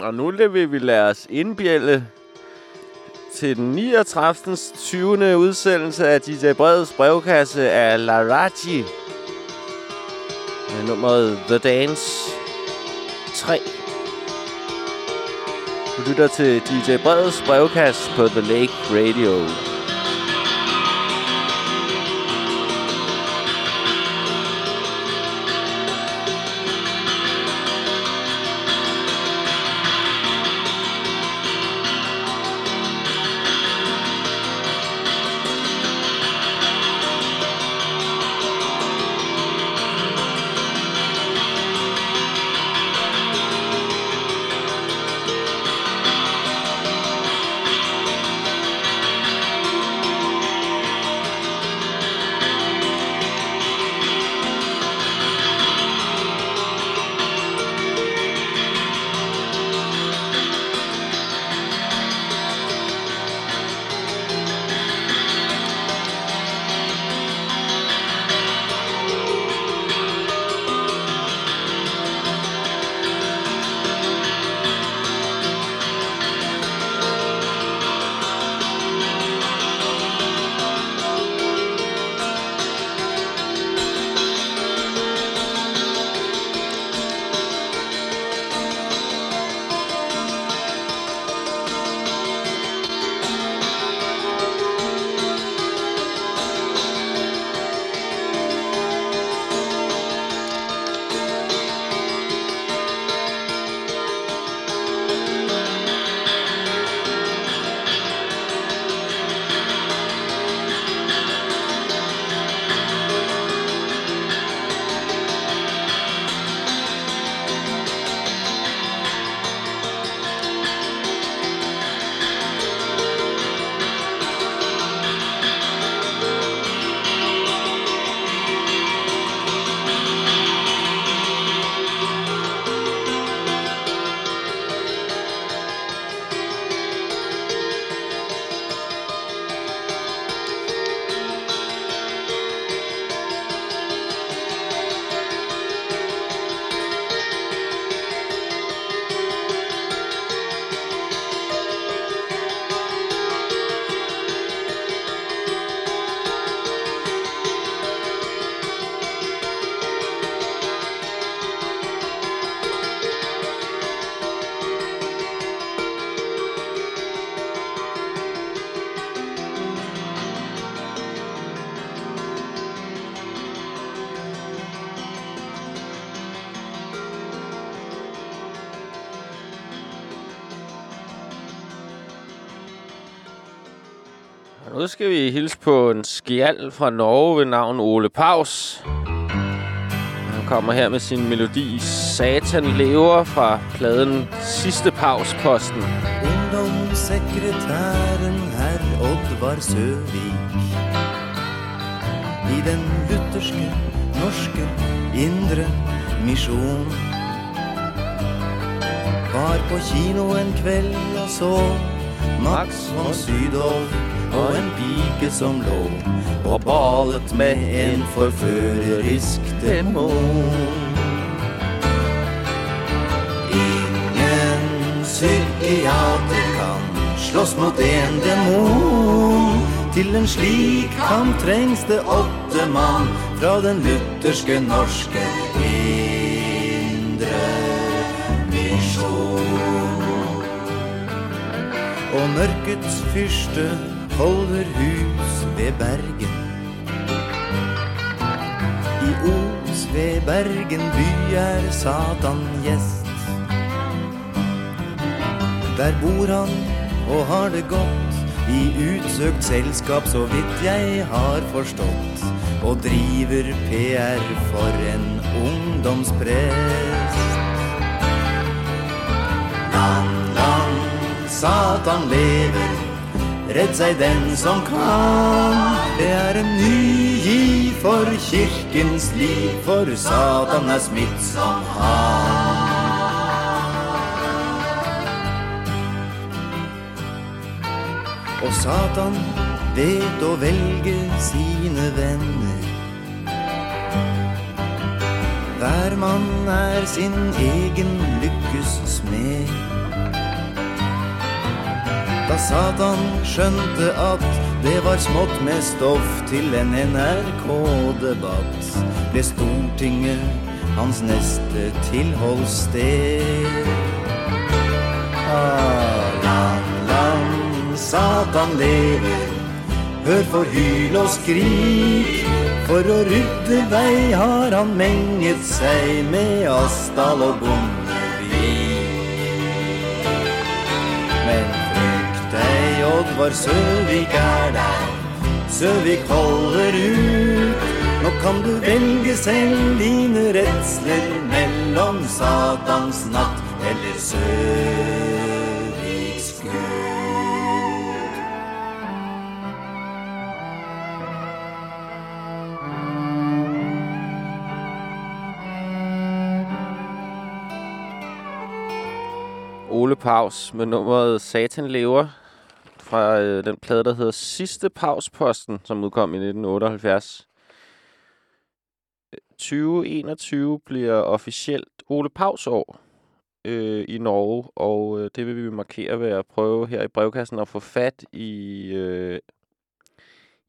Og nu vil vi lade os indbjælde til den 39. 20. udsendelse af DJ Breds brevkasse af Larachi. Med nummeret The Dance 3. Du lytter til DJ Breds brevkasse på The Lake Radio. Skal vi hilse på en skjald fra Norge ved navn Ole Paus. Han kommer her med sin melodi Satan lever fra pladen Sidste Pausposten. Ungdomssekretæren herr Oddvar Søvik I den lutherske, norske, indre misjon Var på kino en kveld og så Max von Sydow og en pike som lå og balet med en forførerisk demon. Ingen psykiater kan slåss mot en demon. Til en slik kamp trengs det åtte mann fra den lutherske norske indre misjon. Og mørkets fyrste holder hus ved Bergen. I Os ved Bergen by er Satan gjest. Der bor han og har det godt i utsøkt selskap, så vidt jeg har forstått, og driver PR for en ungdomsprest. Land, land, Satan lever, Redd seg den som kan. Det er en ny giv for kirkens liv, for Satan er smitt som han. Og Satan vet å velge sine venner. Hver mann er sin egen lykkes smed. Da Satan skjønte at det var smått med stoff til en NRK-debatt, ble Stortinget hans neste tilholdssted. Ah, lang, land, Satan lever, hør for hyl og skrik. For å rydde vei har han menget seg med Asdal og Bondevik. Deg, Søvik er der. Søvik holder ut. Nå kan du velge selv dine redsler mellom Satans natt eller Søviks Gud. Ole Paus med nummeret Satan lever fra øh, den plade, der hedder Sidste Pausposten, som udkom i 1978. 2021 bliver officielt Ole Paus år øh, i Norge, og øh, det vil vi markere ved at prøve her i brevkassen at få fat i, øh,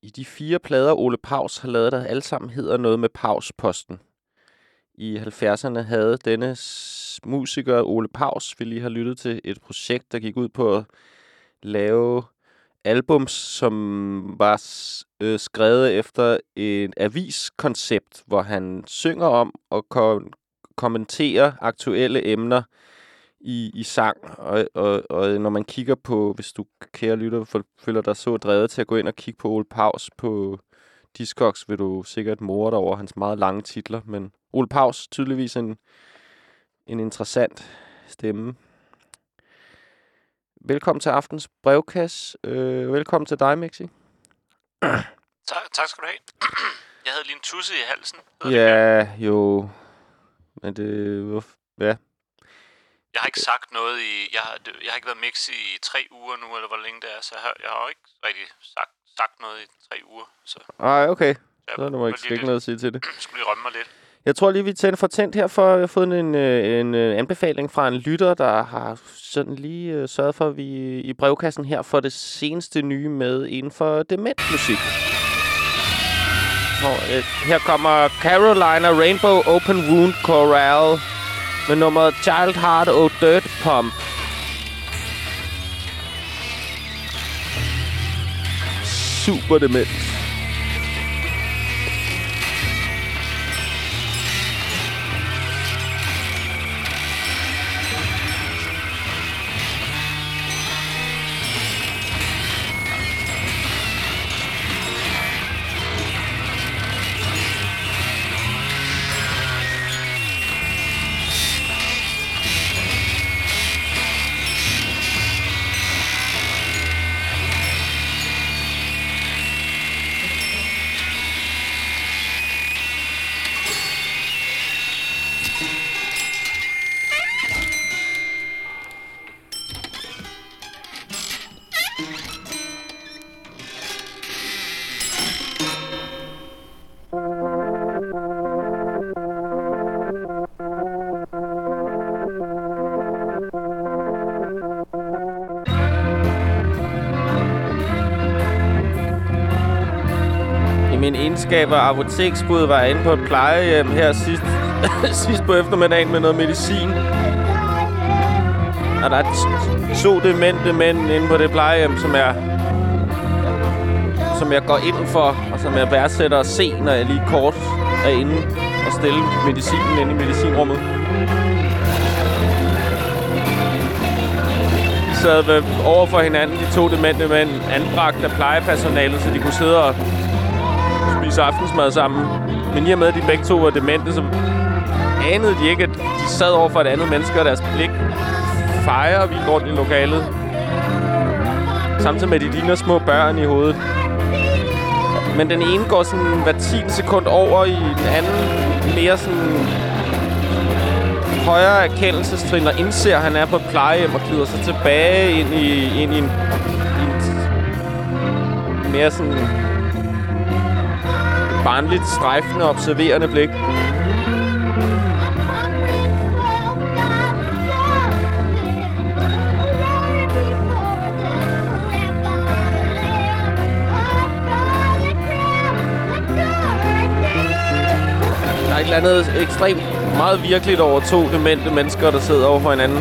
i de fire plader, Ole Paus har lavet, der alle sammen hedder noget med Pausposten. I 70'erne havde denne musiker, Ole Paus, vi lige har lyttet til et projekt, der gik ud på at lave albums, som var øh, skrevet efter et aviskoncept, hvor han synger om og kom- kommenterer aktuelle emner i, i sang. Og, og, og når man kigger på, hvis du kære lytter, føler dig så drevet til at gå ind og kigge på Ole Paus på Discogs, vil du sikkert more dig over hans meget lange titler. Men Ole Paus, tydeligvis en, en interessant stemme. Velkommen til aftens brevkasse. Øh, velkommen til dig, Mixi. Tak, tak skal du have. Jeg havde lige en tusse i halsen. hedder det. Ja, jo. Men det... Ja. Jeg har ikke sagt noget i... Jeg har, jeg har ikke været mix i tre uger nu, eller hvor længe det er, så jeg har, jeg har jo ikke rigtig sagt, sagt noget i tre uger. Så Ej, okay. jeg Så er der må ikke, ikke noget at sige til det. lidt- skulle lige rømme mig lidt. Jeg tror lige, vi tænder for tændt her, for jeg har fået en, øh, en øh, anbefaling fra en lytter, der har sådan lige øh, sørget for, at vi i brevkassen her får det seneste nye med inden for dementmusik. Og, her kommer Carolina Rainbow Open Wound Chorale med nummeret Child Heart og Dirt Pump. Super dement. Selskaber egenskab apoteksbud var inde på et plejehjem her sidst, sidst på eftermiddagen med noget medicin. Og der er to demente mænd inde på det plejehjem, som jeg, som jeg går ind for, og som jeg værdsætter at se, når jeg lige kort er inde og stille medicinen inde i medicinrummet. De sad over for hinanden, de to demente mænd, anbragt af plejepersonalet, så de kunne sidde og spise aftensmad sammen. Men i og med, at de begge to var demente, så anede de ikke, at de sad over for et andet menneske, og deres blik fejrer vi rundt i lokalet. Samtidig med, at de ligner små børn i hovedet. Men den ene går sådan hver 10 sekund over i den anden mere sådan højere erkendelsestrin og indser, at han er på et plejehjem og glider sig tilbage ind i, ind i en, i en mere sådan barnligt strejfende, observerende blik. Der er et eller andet ekstremt meget virkeligt over to demente mennesker, der sidder over for hinanden.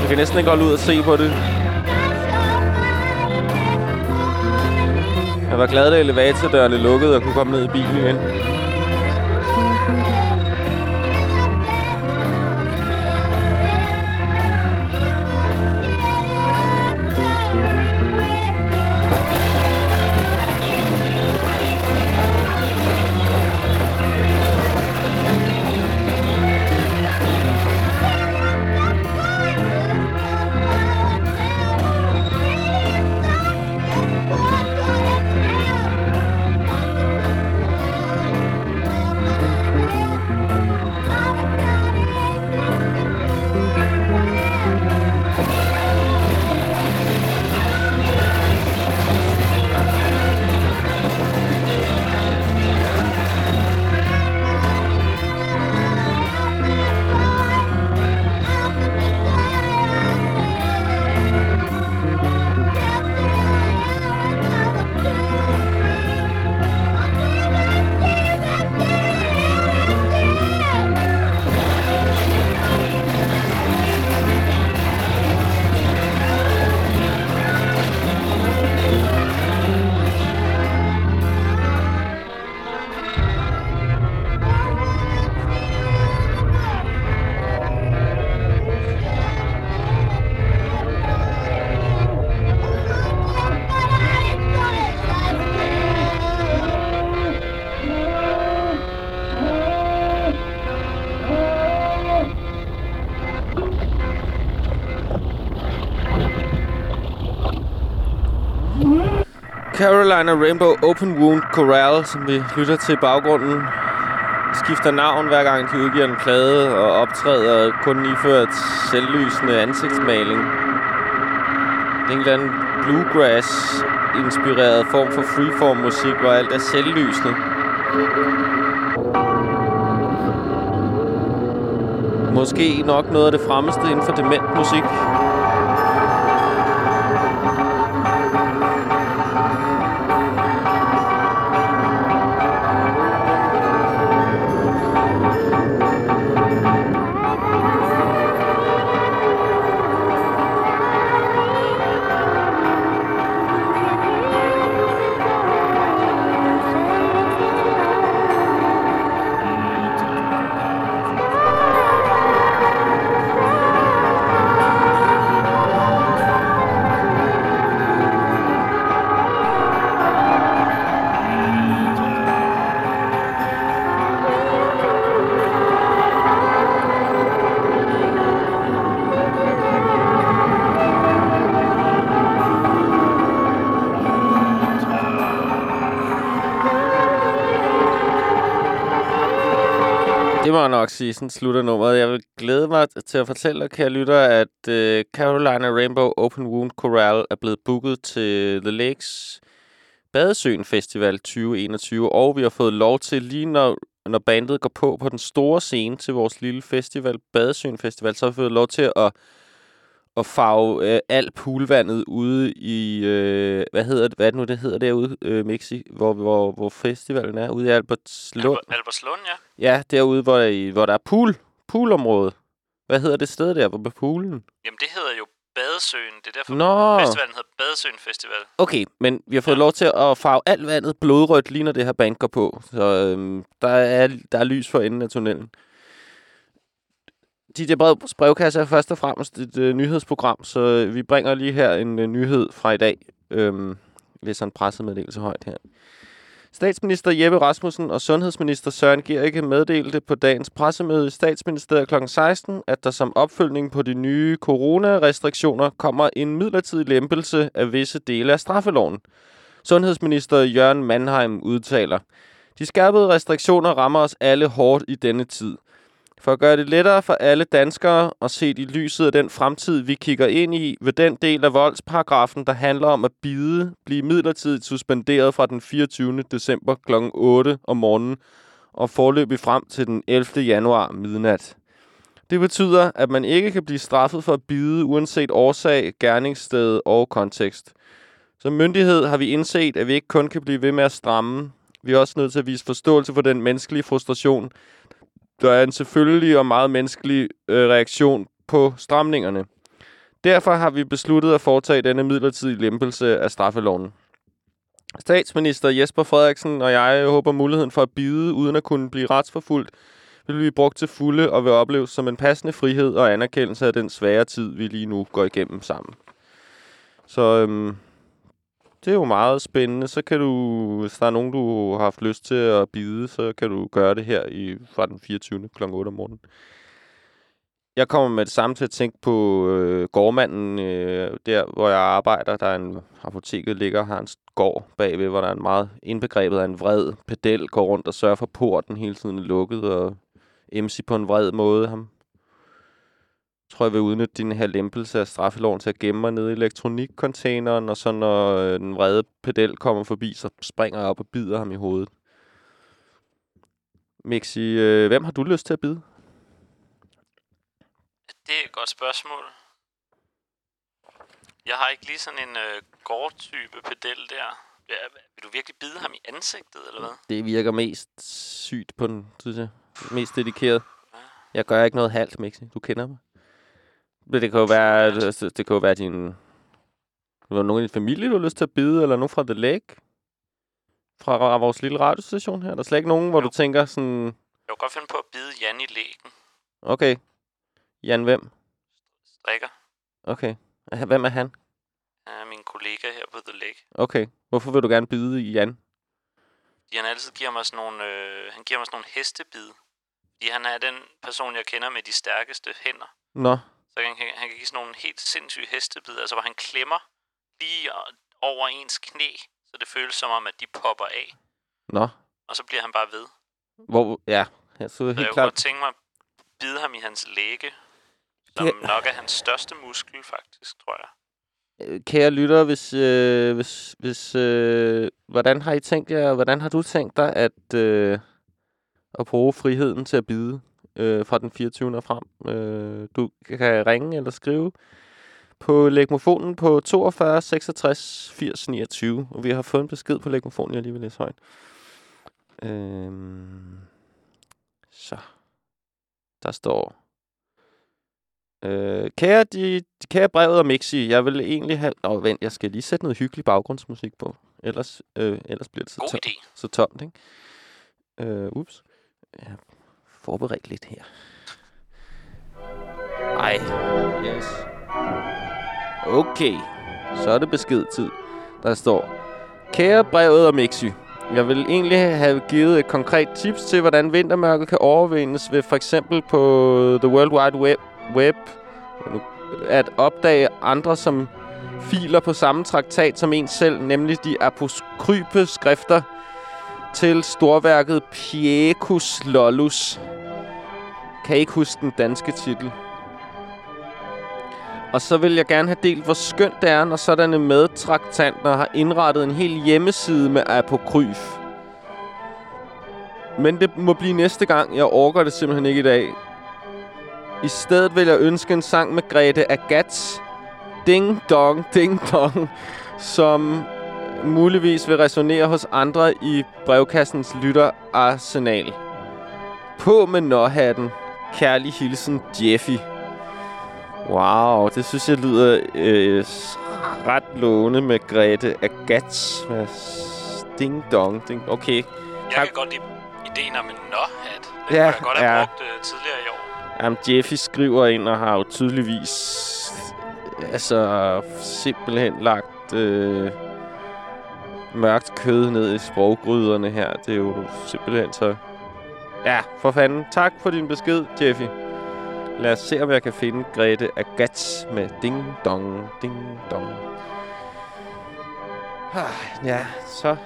Jeg kan næsten ikke holde ud og se på det. Jeg var glad, da elevatordørene lukkede og kunne komme ned i bilen igen. Carolina Rainbow Open Wound Corral, som vi lytter til i baggrunden, skifter navn hver gang de udgiver en plade og optræder kun iført selvlysende ansigtsmaling. Det er en eller anden bluegrass-inspireret form for freeform-musik, hvor alt er selvlysende. Måske nok noget af det fremmeste inden for dement musik. Season sige, sådan slutter nummeret. Jeg vil glæde mig til at fortælle dig, kære lytter, at øh, Carolina Rainbow Open Wound Coral er blevet booket til The Lakes Badesøen Festival 2021, og vi har fået lov til, lige når, når bandet går på på den store scene til vores lille festival, Badesøen Festival, så har vi fået lov til at, at farve øh, alt poolvandet ude i, øh, hvad hedder det, hvad er det nu, det hedder derude, øh, Mixi, hvor, hvor, hvor festivalen er, ude i Albertslund. Albert, Albertslund, ja. Ja, derude, hvor der, er- hvor der er pool. Poolområde. Hvad hedder det sted der, hvor med poolen? Jamen, det hedder jo Badesøen. Det er derfor, Nå, festivalen hedder Badesøen Festival. okay, men vi har fået lov til at farve alt vandet blodrødt, lige når det her band går på. Så øhm, der, er, der er lys for enden af tunnelen. DJ Breds brevkasse er først og fremmest et øh, nyhedsprogram, så øh, vi bringer lige her en øh, nyhed fra i dag. Øhm, læser en pressemeddelelse højt her. Statsminister Jeppe Rasmussen og sundhedsminister Søren Gericke meddelte på dagens pressemøde i statsministeriet kl. 16, at der som opfølgning på de nye coronarestriktioner kommer en midlertidig lempelse af visse dele af straffeloven. Sundhedsminister Jørgen Mannheim udtaler, De skærpede restriktioner rammer os alle hårdt i denne tid. For at gøre det lettere for alle danskere og set i lyset af den fremtid, vi kigger ind i, vil den del af voldsparagrafen, der handler om at bide, blive midlertidigt suspenderet fra den 24. december kl. 8 om morgenen og forløbig frem til den 11. januar midnat. Det betyder, at man ikke kan blive straffet for at bide uanset årsag, gerningssted og kontekst. Som myndighed har vi indset, at vi ikke kun kan blive ved med at stramme, Vi er også nødt til at vise forståelse for den menneskelige frustration. Der er en selvfølgelig og meget menneskelig øh, reaktion på stramningerne. Derfor har vi besluttet at foretage denne midlertidige lempelse af straffeloven. Statsminister Jesper Frederiksen og jeg håber muligheden for at bide uden at kunne blive retsforfulgt vil blive brugt til fulde og vil opleves som en passende frihed og anerkendelse af den svære tid, vi lige nu går igennem sammen. Så øhm, det er jo meget spændende. Så kan du, hvis der er nogen, du har haft lyst til at bide, så kan du gøre det her i, fra den 24. kl. 8 om morgenen. Jeg kommer med det samme til at tænke på øh, gårdmanden, øh, der hvor jeg arbejder. Der er en apoteket ligger har en gård bagved, hvor der er en meget indbegrebet af en vred pedel, går rundt og sørger for porten hele tiden lukket, og MC på en vred måde. Ham tror jeg vil udnytte din her lempelse af straffeloven til at gemme mig nede i elektronikcontaineren, og så når øh, den vrede pedel kommer forbi, så springer jeg op og bider ham i hovedet. Mixi, øh, hvem har du lyst til at bide? Det er et godt spørgsmål. Jeg har ikke lige sådan en øh, gårdtype pedel der. Ja, vil du virkelig bide ham i ansigtet, eller hvad? Det virker mest sygt på den, synes jeg. Mest dedikeret. Jeg gør ikke noget halvt, Mixi. Du kender mig. Det kan jo være, det, det kan jo være din... Var nogen i din familie, du har lyst til at bide, eller nogen fra The Lake? Fra vores lille radiostation her. Der er slet ikke nogen, hvor Jo. du tænker sådan... Jeg kunne godt finde på at bide Jan i lægen. Okay. Jan, hvem? Strikker. Okay. Hvem er han? Han er min kollega her på The Lake. Okay. Hvorfor vil du gerne bide i Jan? Fordi han altid giver mig sådan nogle, øh, han giver mig sådan nogle hestebid. Fordi han er den person, jeg kender med de stærkeste hænder. Nå. Han, han kan give sådan nogle helt sindssyge hestebid, altså hvor han klemmer lige over ens knæ, så det føles som om, at de popper af. Nå. Og så bliver han bare ved. Hvor... Ja. ja så Så jeg helt kunne klart... godt tænke mig at bide ham i hans læge, som Ja. nok er hans største muskel, faktisk, tror jeg. Øh, Kære lytter, hvis, øh, hvis, hvis øh, hvordan har I tænkt jer, hvordan har du tænkt dig at, øh, at bruge friheden til at bide øh, fra den 24. og frem? Øh, du kan ringe eller skrive på legmofonen på 42 66 80 29, og vi har fået en besked på legmofonen, jeg lige vil læse højt. Øh, så. Der står... Øh, kære, de, kære brevet og Mixi, jeg vil egentlig have... Åh, oh, vent, jeg skal lige sætte noget hyggelig baggrundsmusik på. Ellers, øh, ellers bliver det så, idé. så tomt, ikke? Øh, ups. Har forberedt lidt her. Ej, yes. Okay, så er det beskedtid. Der står, Kære brevet og Mixi, jeg vil egentlig have givet et konkret tips til, hvordan vintermørket kan overvindes ved for eksempel på The World Wide Web, web at opdage andre som filer på samme traktat som en selv, nemlig de apokrype skrifter til storværket Piekus Lollus. Kan ikke huske den danske titel? Og så vil jeg gerne have delt, hvor skønt det er, når sådanne medtraktanter har indrettet en hel hjemmeside med apokryf. Men det må blive næste gang. Jeg orker det simpelthen ikke i dag. I stedet vil jeg ønske en sang med Grete Agats Ding Dong Ding Dong, som muligvis vil resonere hos andre i brevkassens lytterarsenal. På med nåhatten. Kærlig hilsen, Jeffy. Wow, det synes jeg lyder øh, ret lovende med Grete Agats. Med Ding Dong Ding. Okay. Jeg Tak. kan godt lide ideen om en nå-hat. Den Ja, kunne jeg godt have ja. brugt øh, tidligere i år. Jamen, Jeffy skriver ind og har jo tydeligvis altså simpelthen lagt øh, mørkt kød ned i sproggryderne her. Det er jo simpelthen så... Ja, for fanden. Tak for din besked, Jeffy. Lad os se, om jeg kan finde Grete Agats med ding dong, ding dong. Ah, Ja, så...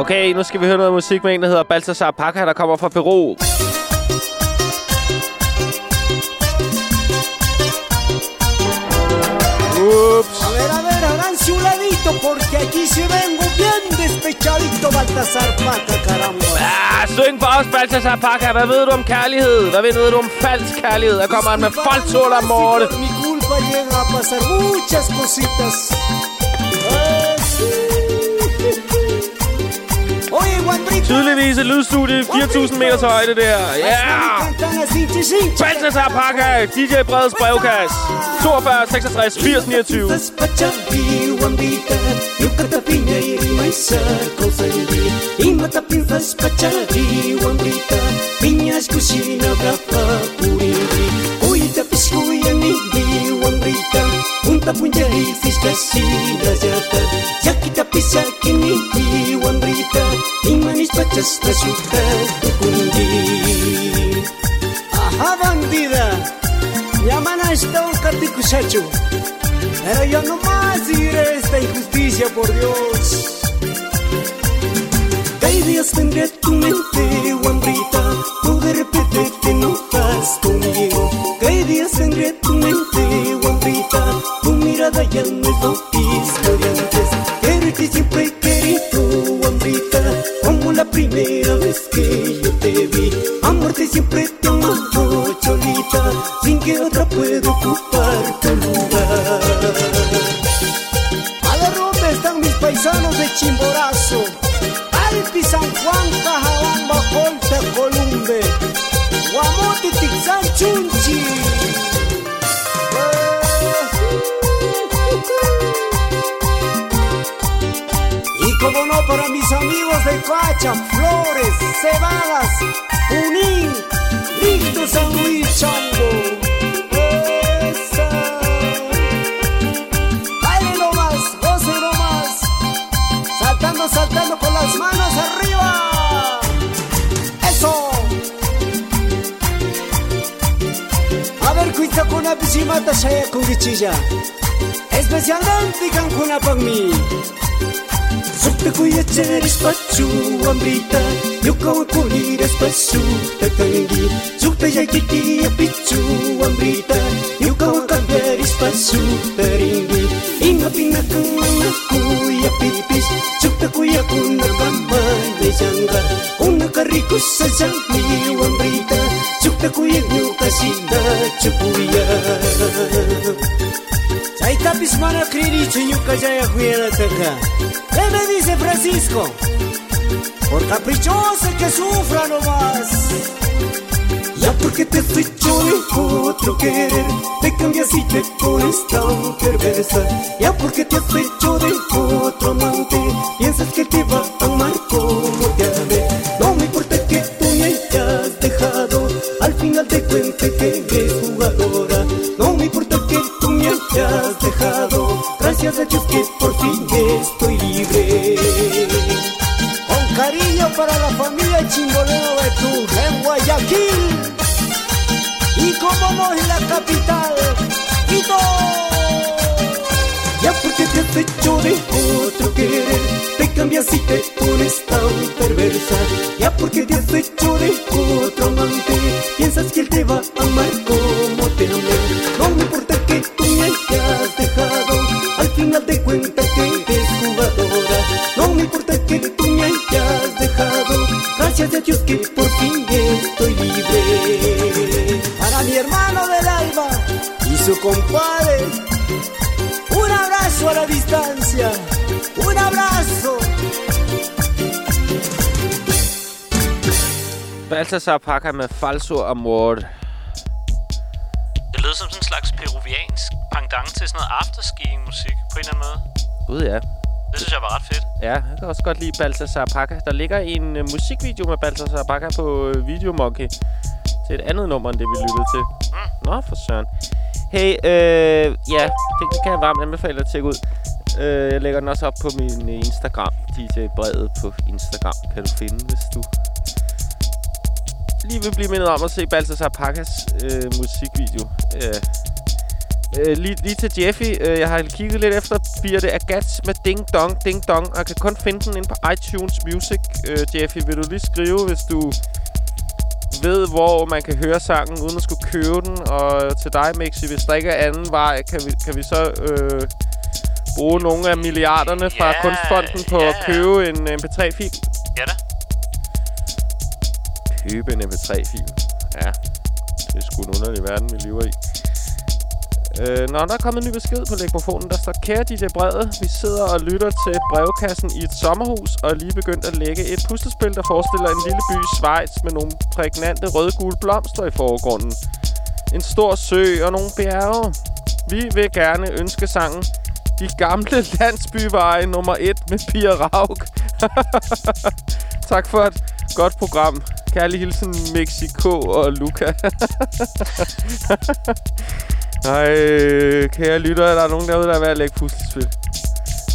Okay, nu skal vi høre noget musik med en, der hedder Baltasar Paca, der kommer fra Peru. Ups. A ver, a ver, háganse un ladito, porque aquí se vengo bien despechadito, Baltasar Paca, caramba. Ah, syng for os, Baltasar Paca. Hvad ved du om kærlighed? Hvad ved du om falsk kærlighed? Der kommer han med falsol amore. Mi culpa llega a pasar muchas cositas. Hey. Tydeligvis et lydstudie, 4.000 meters højde der. Ja! Yeah! Balthasar Paca, DJ Breds brevkasse. 42 66 80 29. Pachapi, Wambita, Yucata piña y maíza, cosa y mata pinzas pachapi, Wambita, piñas cocina brava, tapi kini jiwa berita Ing manis pacas nasuha tukundi Ahaban vida Yamana estaban catikusacho Pero yo no más diré esta injusticia por Dios Ideas tendré tu mente, guambrita, poder pedirte no estás conmigo. ¿Qué ideas tendré tu mente, guambrita, tu mirada ya me bautiza. Vez que yo te vi. Amarte siempre te amado, cholita, sin que otra pueda ocupar tu lugar. A ver dónde están mis paisanos de Chimborazo. Alpi, San Juan, Cajabamba, Colta, Columbe. Guamote, Tixán, Chunchi. Y como no para mis amigos de Pacha, Flores, Cebadas, Unín, Víctor San Luis Chango. saltando saltando con las manos arriba. Eso. A ver, cuita con la piscina, tashaya con guichilla. Especialmente con una para mí. Zucca cu ia ce dispaciu am brita Eu ca o coli de spăsu te cânghi Zucca ia chiti e piciu am brita Eu ca o cambia dispaciu te ringhi Inga pina cânghi cu ia pipis Zucca cu ia cu una bamba de janga Una carricu sa jambiu Chaitapis mana kriricho yuka ya cuida acá. ¿Qué me dice Francisco? Por caprichoso que sufra nomás. Ya porque te hecho de otro querer, te cambias y te pones tan perversa. Ya porque te has hecho de otro amante, piensas que te va a amar como te amé. No me importa que tú me hayas dejado, al final te cuente que hayas dejado, gracias a Dios que por fin estoy libre. Con cariño para la familia Chingoleno de tu en Guayaquil. Y como no en la capital, Quito. Ya porque te has hecho de otro querer, te cambias y te pones tan perversa. Ya porque te has hecho de otro amante, piensas que él te va a amar como gracias a Dios que por fin estoy libre. Para mi hermano del alma y su compadre. Un abrazo a la distancia. Un abrazo. Balthasar Paca med falsord og mord. Det lød som sådan en slags peruviansk pendant til sådan noget afterskiing-musik på en eller anden måde. Gud ja. Det synes jeg var ret fedt. Ja, jeg kan også godt lide Balthasar Paca. Der ligger en øh, musikvideo med Balthasar Paca på øh, Videomonkey. Til et andet nummer, end det vi lyttede til. Mm. Nå, for søren. Hey, øh, ja, det, det kan jeg varmt anbefale dig at tjekke ud. Øh, jeg lægger den også op på min øh, Instagram. DJ Brevet på Instagram kan du finde, hvis du lige vil blive mindet om at se Balthasar Pakkas øh, musikvideo. Øh, øh, lige, lige til Jeffy. Øh, jeg har kigget lidt efter Birte Agats med Ding Dong Ding Dong. Og jeg kan kun finde den inde på iTunes Music. Øh, Jeffy, vil du lige skrive, hvis du ved, hvor man kan høre sangen, uden at skulle købe den. Og til dig, Mixi, hvis der ikke er anden vej, kan vi, kan vi så øh, bruge nogle af milliarderne fra Ja, Kunstfonden på ja, at købe en MP3-fil. Ja da. Købe en MP3-fil. Ja, det er sgu en underlig verden, vi lever i. Øh, når der er kommet en ny besked på legmofonen. Der står, kære DJ Brede, vi sidder og lytter til brevkassen i et sommerhus, og er lige begyndt at lægge et puslespil, der forestiller en lille by i Schweiz med nogle prægnante røde-gule blomster i forgrunden. En stor sø og nogle bjerge. Vi vil gerne ønske sangen De gamle landsbyveje nummer 1 med Pia Rauk. tak for et godt program. Kærlig hilsen Mexico og Luca. Ej, kære lytter, er der nogen derude, der er ved at lægge puslespil?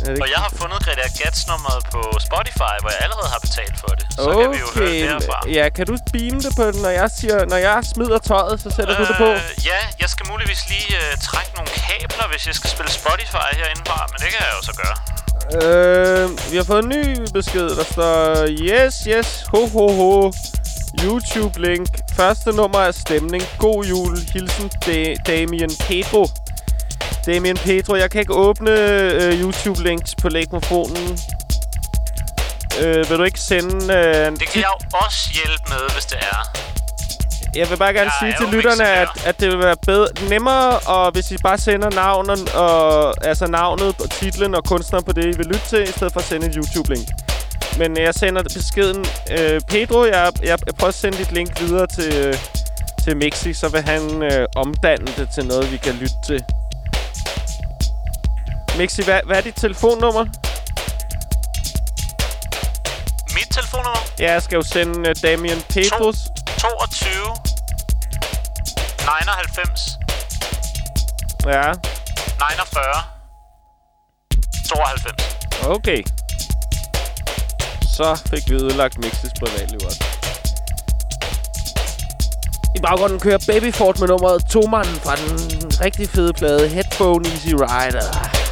Er det Og jeg har fundet Greta Gats nummeret på Spotify, hvor jeg allerede har betalt for det. Så kan vi jo høre det herfra. Ja, kan du beame det på den, når jeg siger, når jeg smider tøjet, så sætter øh, du det på? Ja, jeg skal muligvis lige øh, trække nogle kabler, hvis jeg skal spille Spotify herinde fra, men det kan jeg jo så gøre. Øh, vi har fået en ny besked, der står, yes, yes, ho, ho, ho. YouTube-link. Første nummer er stemning. God jul. Hilsen da- Damien Pedro. Damien Pedro, jeg kan ikke åbne øh, YouTube-links på legmofonen. Øh, vil du ikke sende... Øh, Det kan jeg jo også hjælpe med, hvis det er. Jeg vil bare gerne Jeg sige til lytterne, at, at det vil være bedre, nemmere, og hvis I bare sender navnet, og, altså navnet, og titlen og kunstner på det, I vil lytte til, i stedet for at sende et YouTube-link. Men jeg sender beskeden. Øh, Pedro, jeg, jeg, jeg prøver at sende dit link videre til, øh, til Mixi, så vil han øh, omdanne det til noget, vi kan lytte til. Mixi, hvad, hvad er dit telefonnummer? Mit telefonnummer? Ja, jeg skal jo sende øh, Damien Pedros. 22 99 Ja, 49 92. okay. Så fik vi ødelagt Mixes privatliv også. I baggrunden kører Babyford med nummeret Tomanden fra den rigtig fede plade Headphone Easy Rider.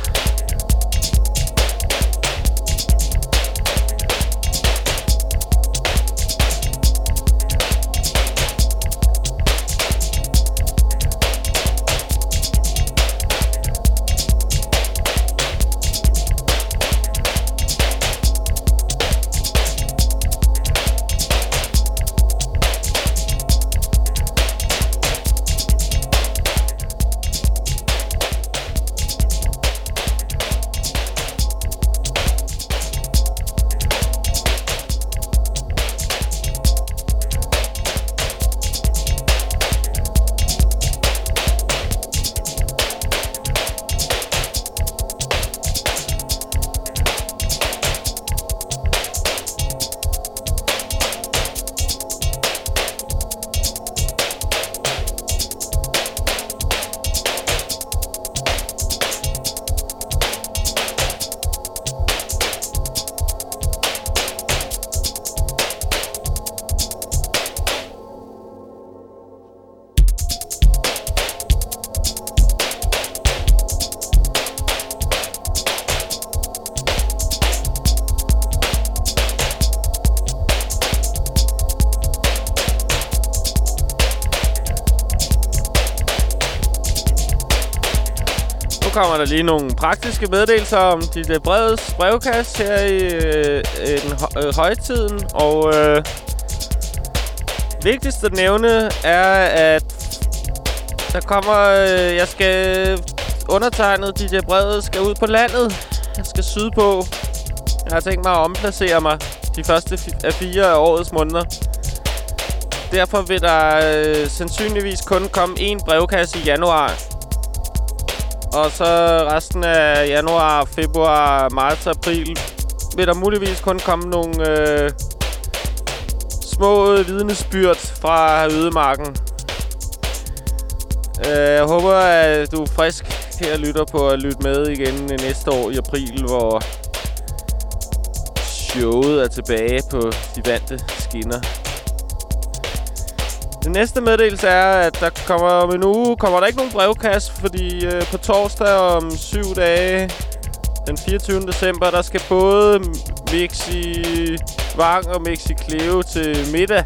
Der lige nogle praktiske meddelelser om dit øh, brevets brevkast her i øh, den hø- øh, højtiden. Og øh, vigtigst at nævne er, at der kommer... Øh, jeg skal undertegnet DJ øh, Brevet skal ud på landet. Jeg skal sydpå. Jeg har tænkt mig at omplacere mig de første af fire af årets måneder. Derfor vil der øh, sandsynligvis kun komme én brevkasse i januar. Og så resten af januar, februar, marts april vil der muligvis kun komme nogle øh, små vidnesbyrd fra ødemarken. Øh, jeg håber, at du er frisk her lytter på at lytte med igen næste år i april, hvor showet er tilbage på de vante skinner. Den næste meddelelse er, at der kommer om en uge kommer der ikke nogen brevkasse, fordi øh, på torsdag om syv dage, den 24. december, der skal både Mixi Vang og Mixi Cleo til middag.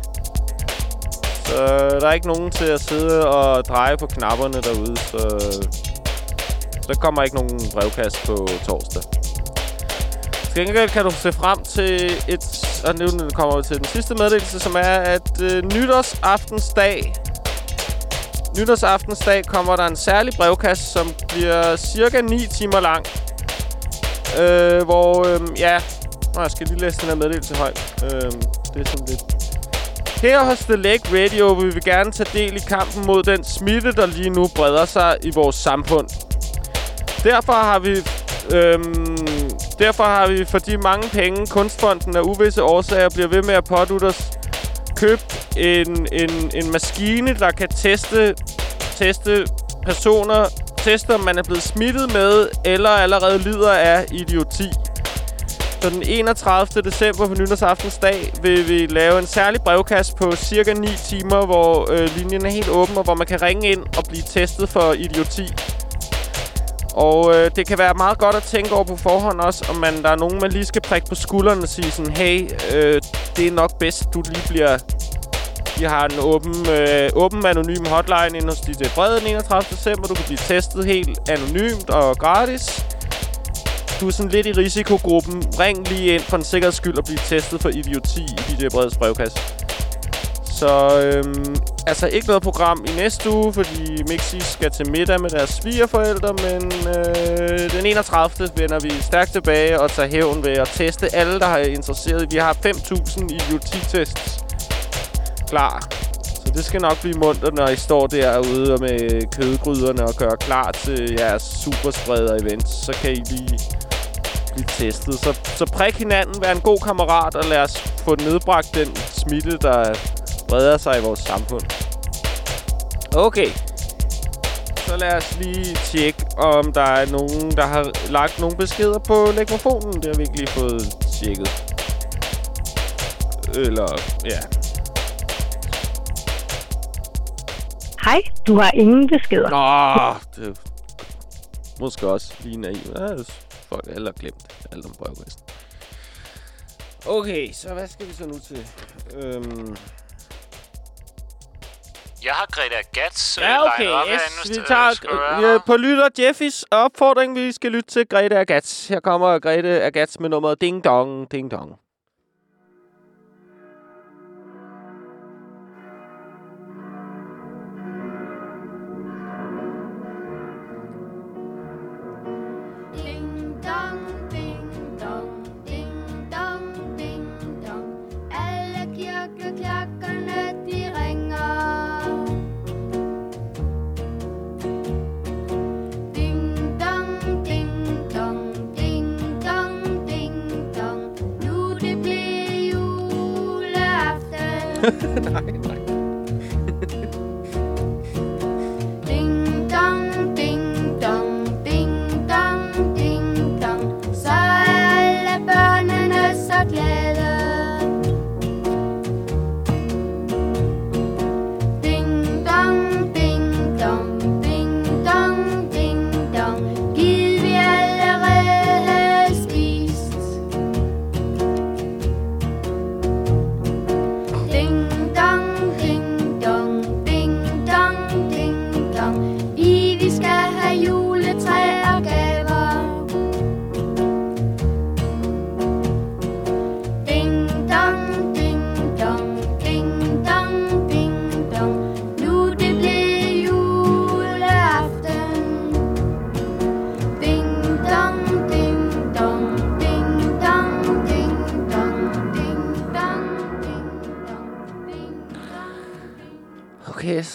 Så der er ikke nogen til at sidde og dreje på knapperne derude, så Der kommer ikke nogen brevkast på torsdag. Til gengæld kan du se frem til et... Og nu kommer vi til den sidste meddelelse, som er, at øh, nytårsaftensdag... Nytårsaftensdag kommer der en særlig brevkasse, som bliver cirka 9 timer lang. Øh, hvor, øh, ja... Nå, jeg skal lige læse den her meddelelse højt. Øh, det er sådan lidt... Her hos The Lake Radio vil vi gerne tage del i kampen mod den smitte, der lige nu breder sig i vores samfund. Derfor har vi Øhm, derfor har vi for de mange penge, Kunstfonden af uvisse årsager bliver ved med at pådutte os, købt en, en, en maskine, der kan teste, teste personer, teste om man er blevet smittet med, eller allerede lider af idioti. Så den 31. december på nytårsaftens dag vil vi lave en særlig brevkasse på cirka 9 timer, hvor øh, linjen er helt åben, og hvor man kan ringe ind og blive testet for idioti. Og øh, det kan være meget godt at tænke over på forhånd også, om man, der er nogen, man lige skal prikke på skulderen og sige sådan, hey, øh, det er nok bedst, du lige bliver... Vi har en åben, øh, åben anonym hotline inde hos DJ Brede den 31. december. Du kan blive testet helt anonymt og gratis. Du er sådan lidt i risikogruppen. Ring lige ind for en sikkerheds skyld og blive testet for idioti i DJ breds brevkasse. Så øhm, altså ikke noget program i næste uge, fordi Mixi skal til middag med deres svigerforældre, men øh, den 31. vender vi stærkt tilbage og tager hævn ved at teste alle, der har interesseret. Vi har 5.000 idioti-tests klar. Så det skal nok blive mundt, når I står derude med kødgryderne og gør klar til jeres superspreder-event. Så kan I lige blive testet. Så, så prik hinanden, vær en god kammerat, og lad os få nedbragt den smitte, der breder sig i vores samfund. Okay. Så lad os lige tjekke, om der er nogen, der har lagt nogle beskeder på legmofonen. Det har vi ikke lige fået tjekket. Eller, ja. Hej, du har ingen beskeder. Nå, det måske også lige naiv. Ja, folk har glemt alt om brevkassen. Okay, så hvad skal vi så nu til? Øhm, Jeg har Greta Gats øh, Ja, okay. lined op Yes, herinde, vi tager være. øh, på lytter Jeffys opfordring. Vi skal lytte til Grete Agats. Her kommer Grete Agats med nummeret Ding Dong, Ding Dong. 呵 呵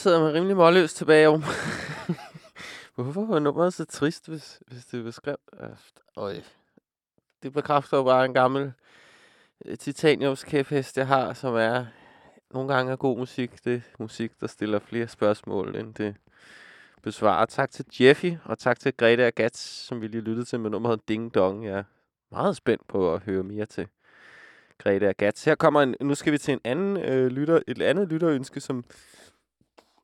sidder man rimelig målløs tilbage om. Hvorfor var nummeret så trist, hvis, hvis det beskrev? Øh, øj. Det bekræfter jo bare en gammel titaniums titaniumskæphest, jeg har, som er nogle gange er god musik. Det er musik, der stiller flere spørgsmål, end det besvarer. Tak til Jeffy, og tak til Grete Agats, som vi lige lyttede til med nummeret Ding Dong. Jeg er meget spændt på at høre mere til Grete Agats. Her kommer en, nu skal vi til en anden øh, lytter, et andet lytterønske, som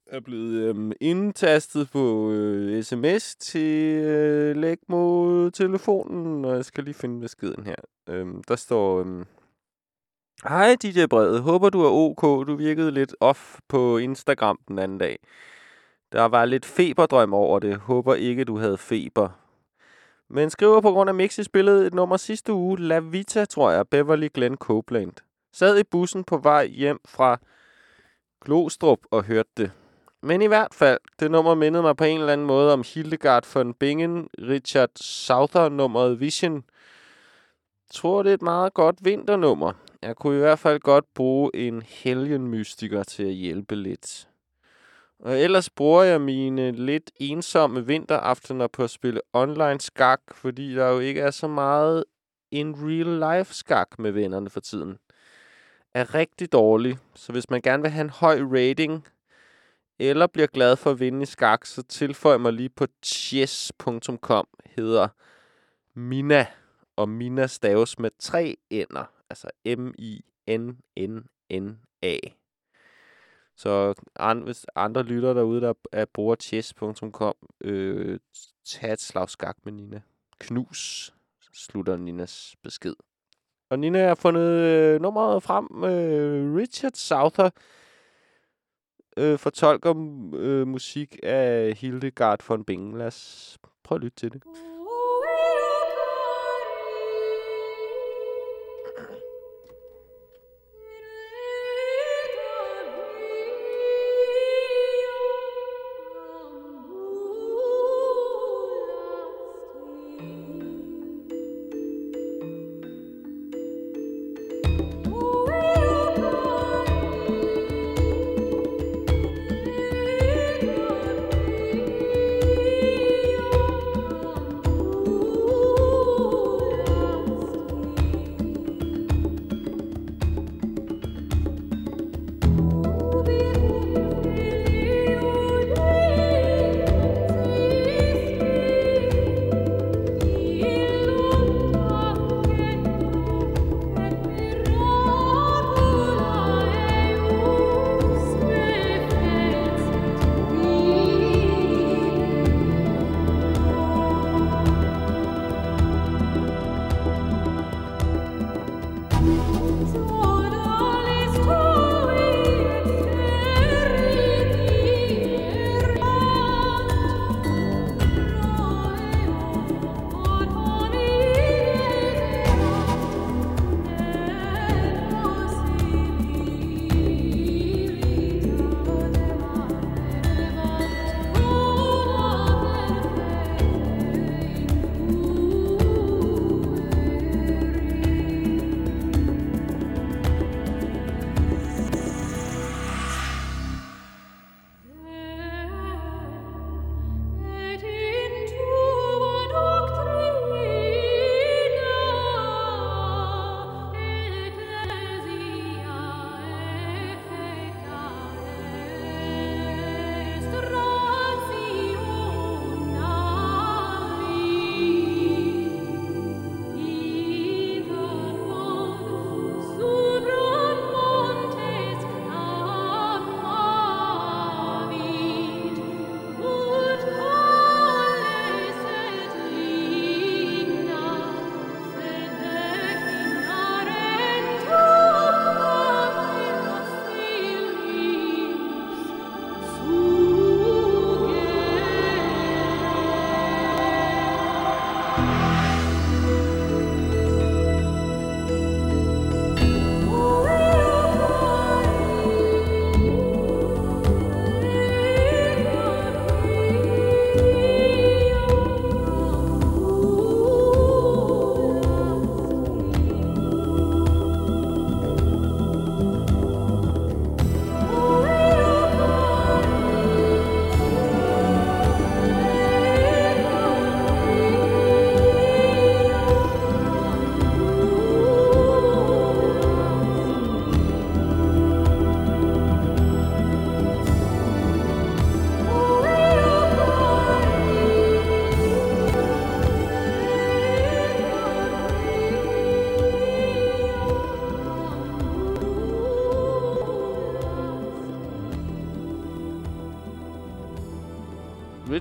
er blevet øhm, indtastet på øh, sms til øh, læg mod telefonen, og jeg skal lige finde beskeden her. Øhm, der står, øhm, Hej DJ Brede, håber du er ok. Du virkede lidt off på Instagram den anden dag. Der var lidt feberdrøm over det. Håber ikke, du havde feber. Men skriver på grund af Mixi spillede et nummer sidste uge. La Vita, tror jeg. Beverly Glenn Copeland. Sad i bussen på vej hjem fra Glostrup og hørte det. Men i hvert fald, det nummer mindede mig på en eller anden måde om Hildegard von Bingen, Richard Souther nummeret Vision. Jeg tror, det er et meget godt vinternummer. Jeg kunne i hvert fald godt bruge en helgenmystiker til at hjælpe lidt. Og ellers bruger jeg mine lidt ensomme vinteraftener på at spille online skak, fordi der jo ikke er så meget in real life skak med vennerne for tiden. Er rigtig dårlig, så hvis man gerne vil have en høj rating, eller bliver glad for at vinde i skak, så tilføj mig lige på chess.com, hedder Mina, og Mina staves med tre ender, altså M-I-N-N-N-A. Så and, hvis andre lytter derude, der er bruger chess.com, øh, tag et slag skak med Nina. Knus, slutter Ninas besked. Og Nina har fundet øh, nummeret frem. Øh, Richard Souther øh, fortolker øh, musik af Hildegard von Bingen. Lad os prøve at lytte til det. Uh.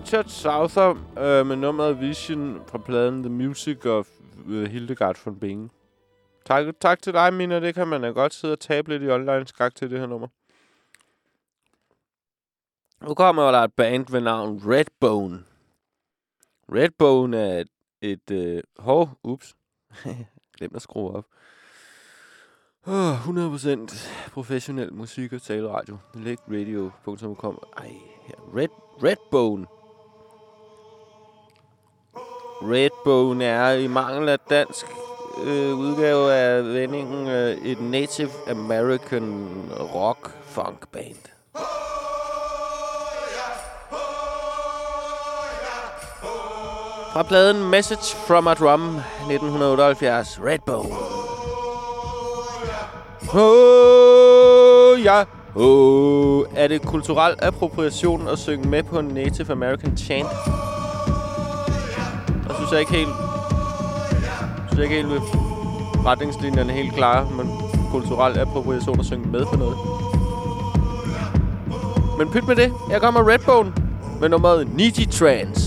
Richard Souther øh, med nummeret Vision fra pladen The Music of øh, Hildegard von Bingen. Tak, tak til dig, Mina. Det kan man da godt sidde og tabe lidt i online skak til det her nummer. Nu kommer der et band ved navn Redbone. Redbone er et... et øh, hov, ups. Glem at skrue op. Oh, 100% professionel musik og taleradio. Legradio.com Ej, her. Red, Redbone. Redbone er i mangel af dansk øh, udgave af vendingen øh, et Native American rock funk band. Fra pladen Message from a Drum 1978, Redbone. Oh, ja. Oh. Er det kulturel appropriation at synge med på en Native American chant? Synes jeg ikke helt... Jeg ikke helt ved retningslinjerne helt klare, men kulturel appropriation at synge med på noget. Men pyt med det. Jeg kommer Redbone med nummeret Niji Trance.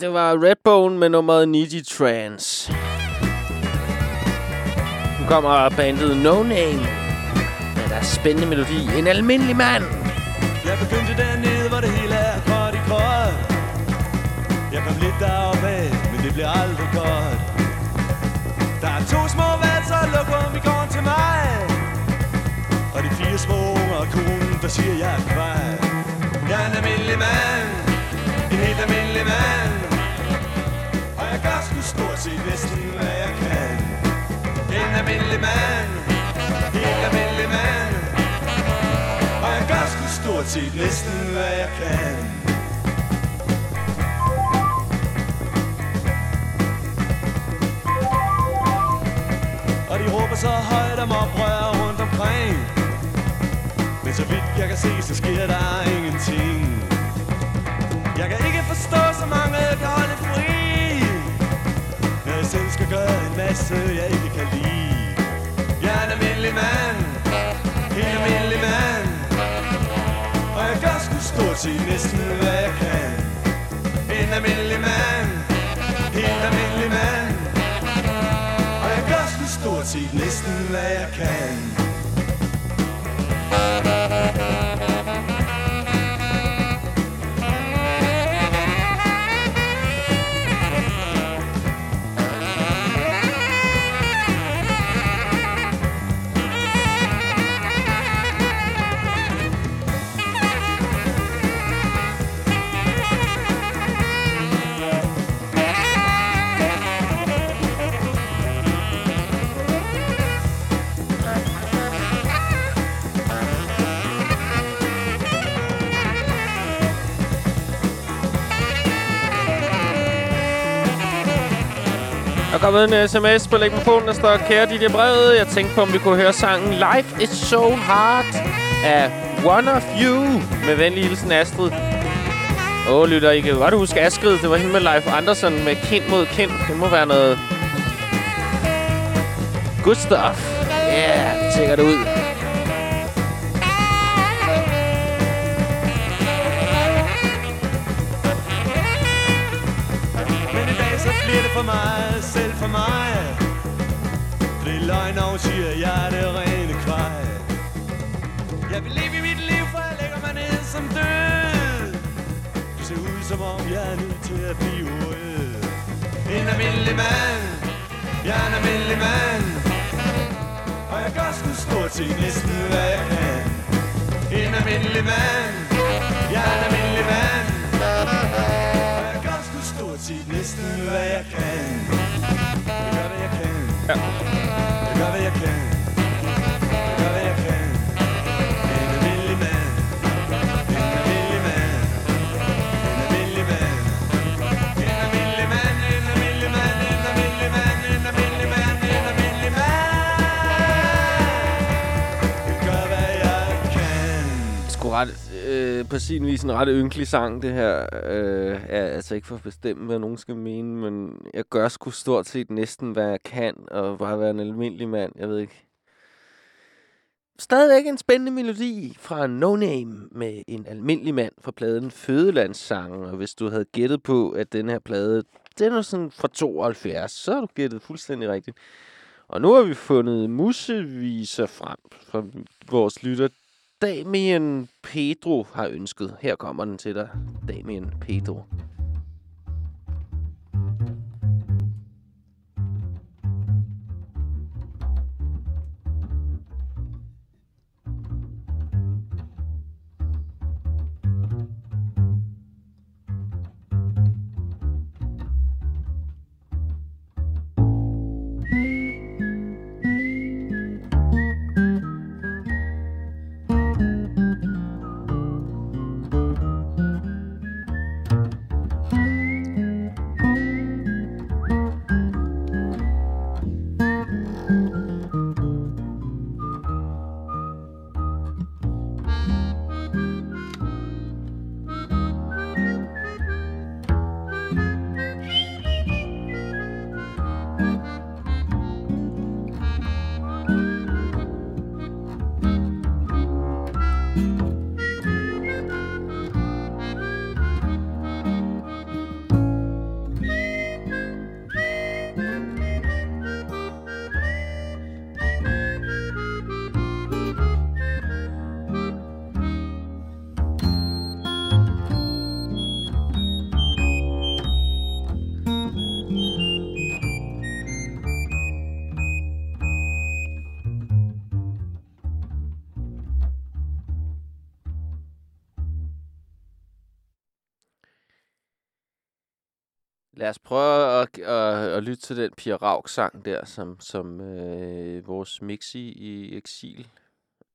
Det var Redbone med nummeret Needy Trans. Nu kommer bandet No Name med deres spændende melodi. En almindelig mand. Jeg begyndte dernede, hvor det hele er godt i kort. Jeg kom lidt deroppe af, men det blev aldrig godt. Der er to små valser, lokum i gården til mig. Og de fire små unger og konen, der siger, jeg er kvej. Jeg er en almindelig mand, helt almindelig mand. Og jeg gør sgu stort set næsten, hvad jeg kan. En almindelig mand, helt almindelig mand. Og jeg gør sgu stort set næsten, hvad jeg kan. Og de råber så højt om oprør rundt omkring. Men så vidt jeg kan se, så sker der ingenting. Jeg kan ikke forstå, så mange kan holde fri. Når jeg selv skal gøre en masse, jeg ikke kan lide. Jeg er en almindelig mand, en almindelig mand. Og jeg gør sgu stort set næsten, hvad jeg kan. En almindelig mand, helt almindelig mand. Og jeg gør sgu stort set næsten hvad jeg kan Thank you. Kommet en sms på telefonen, der står, kære DJ Brede, jeg tænkte på, om vi kunne høre sangen Life is so hard af One of You med venlig hilsen Astrid. Åh, lytter, I kan godt huske Astrid. Det var hende med Leif Andersen med kind mod kind. Det må være noget... Good stuff. Ja, yeah, tjekker det ud. siger jeg det rene kvej Jeg vil leve i mit liv, for jeg lægger mig ned som død. Du ser ud som om jeg er nødt til at blive rød. En almindelig mand, jeg er en almindelig mand. Og jeg gør sgu stort set næsten hvad jeg kan En almindelig mand, jeg er en almindelig mand. Og jeg gør sgu stort set næsten hvad jeg kan sgu ret, øh, på sin vis en ret ynkelig sang, det her. Øh, er altså ikke for at bestemme, hvad nogen skal mene, men jeg gør sgu stort set næsten, hvad jeg kan, og bare være en almindelig mand. Jeg ved ikke. Stadigvæk en spændende melodi fra No Name med en almindelig mand fra pladen Fødelandssangen. Og hvis du havde gættet på, at den her plade, den er sådan fra 72, så har du gættet fuldstændig rigtigt. Og nu har vi fundet museviser frem fra vores lytter Damien Pedro har ønsket. Her kommer den til dig, Damien Pedro. Lad os prøve at, at, at lytte til den Pia Rauk-sang der, som, som øh, vores Mixi i eksil,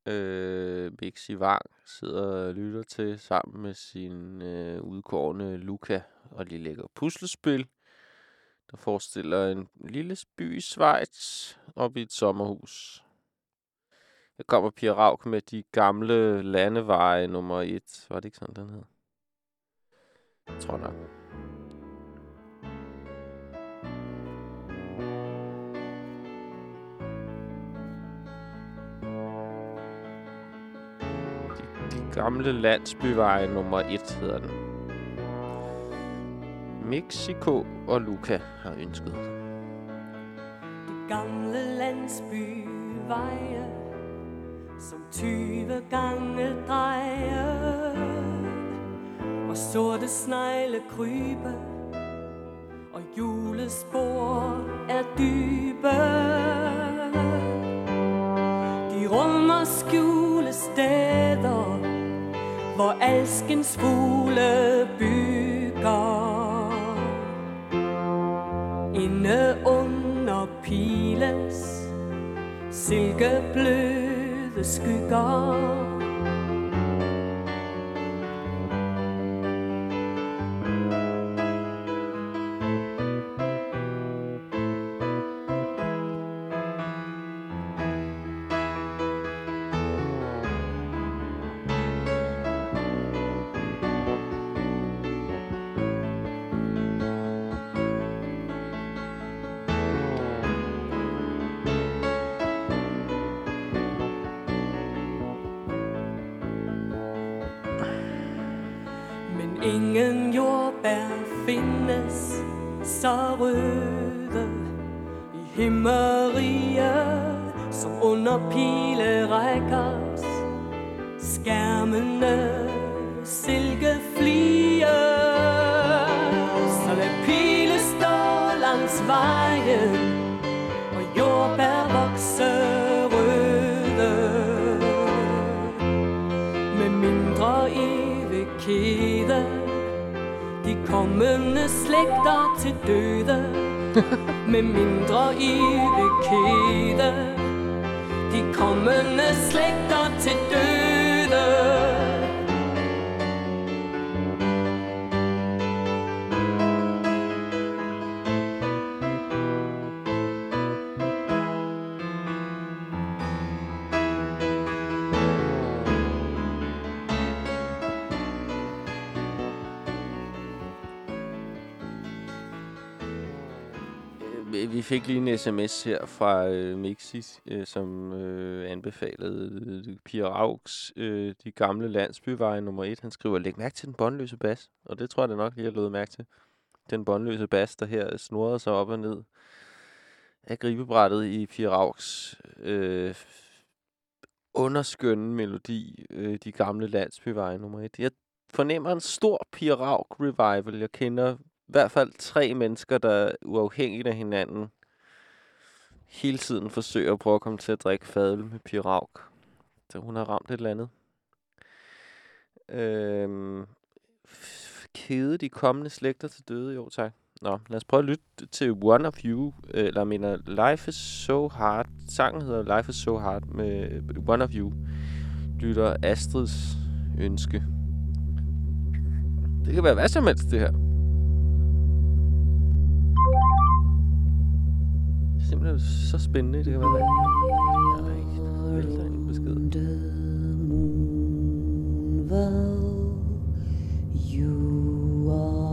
øh, Mixi Vang, sidder og lytter til sammen med sin øh, udkårende Luca. Og de lægger puslespil, der forestiller en lille by i Schweiz op i et sommerhus. Der kommer Pia Rauk med de gamle landeveje nummer 1. Var det ikke sådan, den hed? Jeg tror nok. Gamle landsbyvej nummer 1 hedder den. Mexico og Luca har ønsket. Gamle landsbyveje Som tyve gange drejer Og sorte snegle krybe Og julespor er dybe Hvor alskens fugle bygger. Inde under piles Silkebløde skygger. Vi- fik lige en sms her fra øh, Mixis, øh, som øh, anbefalede øh, Pia Augs, øh, de gamle landsbyveje nummer 1. Han skriver, læg mærke til den båndløse bas. Og det tror jeg da nok, lige har løbet mærke til. Den båndløse bas, der her snurrede sig op og ned af gribebrættet i Pia Augs øh, underskønne melodi, øh, de gamle landsbyveje nummer 1. Jeg fornemmer en stor Pia Raug revival. Jeg kender hvert fald tre mennesker, der uafhængigt af hinanden hele tiden forsøger at prøve at komme til at drikke fadøl med Pirauk. Så hun har ramt et eller andet. Øhm, kede de kommende slægter til døde, jo tak. Nå, lad os prøve at lytte til One of You, eller jeg mener Life is so hard. Sangen hedder Life is so hard med One of You. Lytter Astrids ønske. Det kan være hvad som helst, det her. Simpelthen så spændende. Det kan være hvad. Nej, der vælter en besked. You are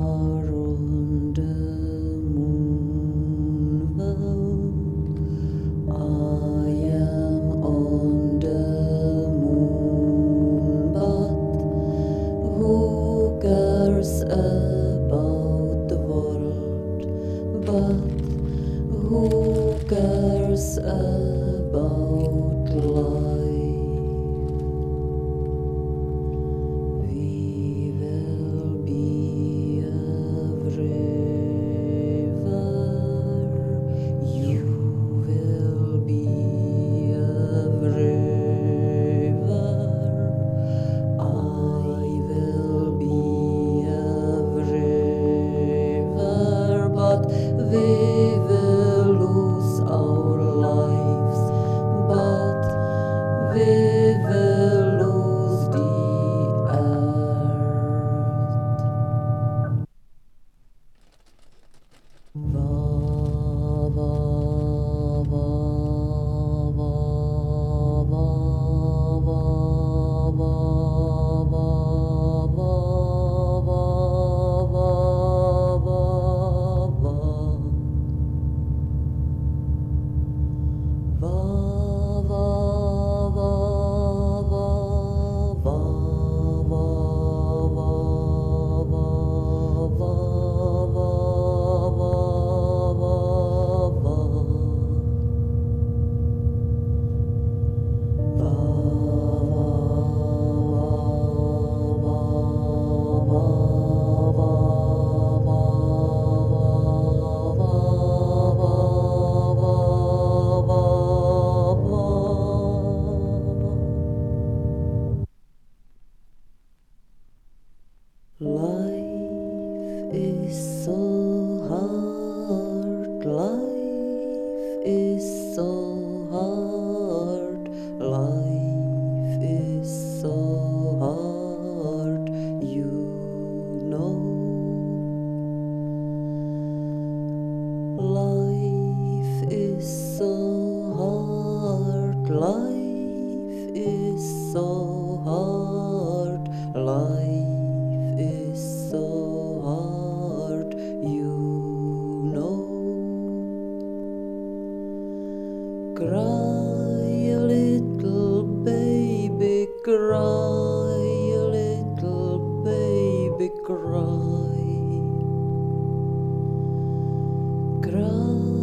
roll.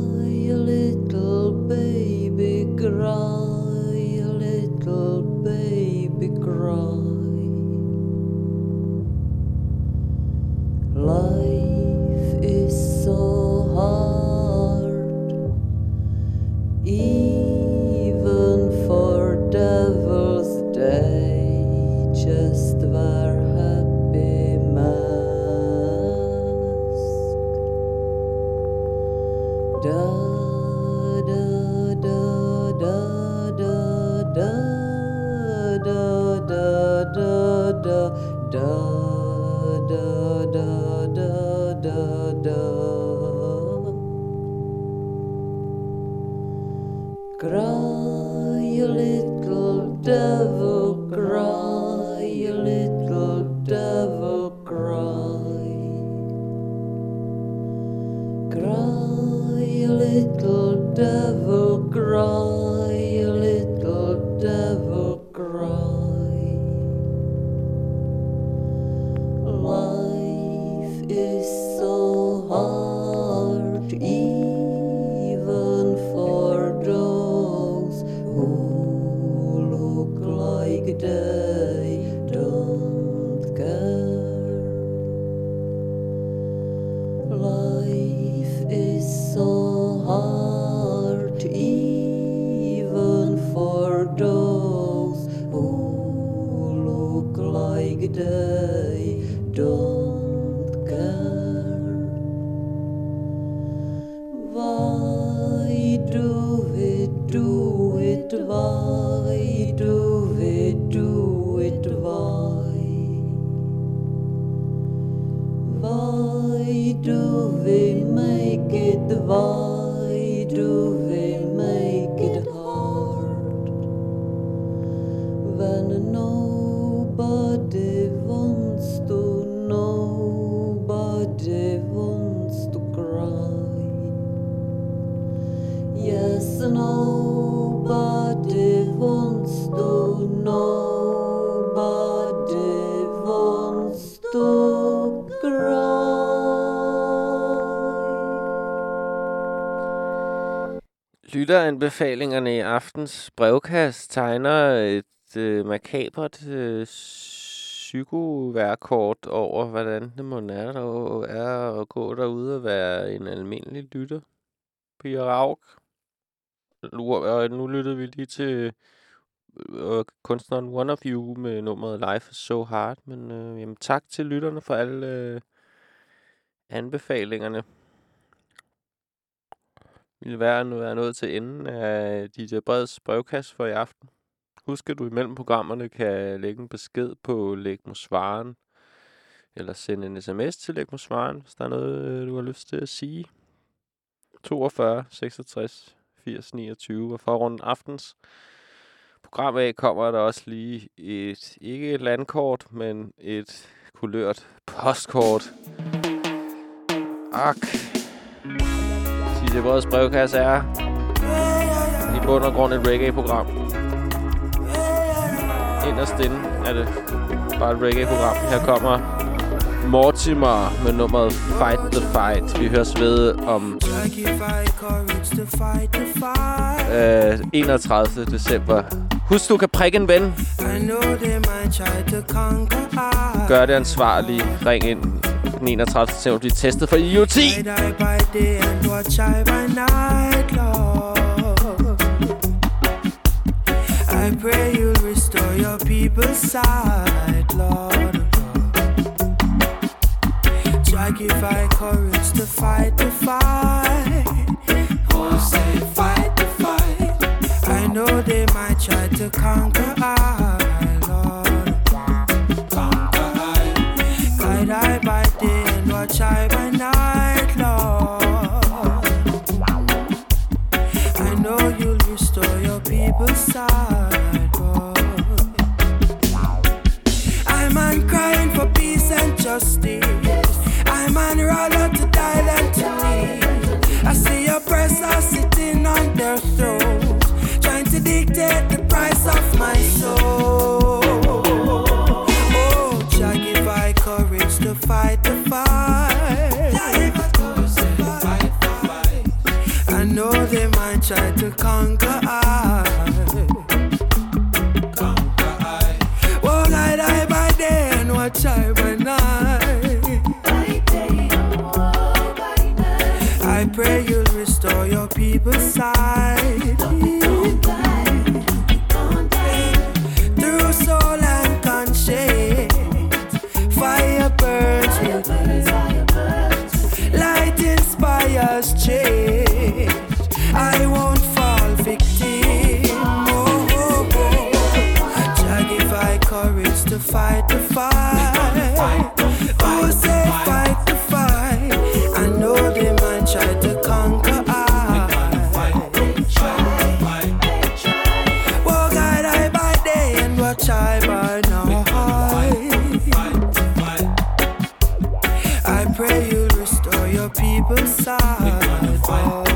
मैकेद्वा anbefalingerne i aftens brevkast tegner et øh, makabert øh, psykoværkort over, hvordan det må er, der er at gå derude og være en almindelig lytter. Pia Rauk. Nu, og nu lyttede vi lige til øh, øh, kunstneren One of You med nummeret Life is so hard. Men øh, jamen, tak til lytterne for alle øh, anbefalingerne ville være, nu er nået til enden af DJ Breds brevkasse for i aften. Husk, at du imellem programmerne kan lægge en besked på Lægmosvaren, eller sende en sms til Lægmosvaren, hvis der er noget, øh, du har lyst til at sige. 42 66 80 29, og for rundt aftens program af kommer der også lige et, ikke et landkort, men et kulørt postkort. Ak. DJ Breds brevkasse er i bund og grund et reggae-program. Inderst inde er det bare et reggae-program. Her kommer Mortimer med nummeret Fight the Fight. Vi høres ved om øh, 31. december. Husk, du kan prikke en ven. Gør det ansvarligt. Ring ind den 31. december. Bliv testet for IoT. I pray you'll restore your people's sight, Lord. Try give I courage to fight the fight. Oh, say fight the fight. I know they might try to conquer I, and watch your people's side.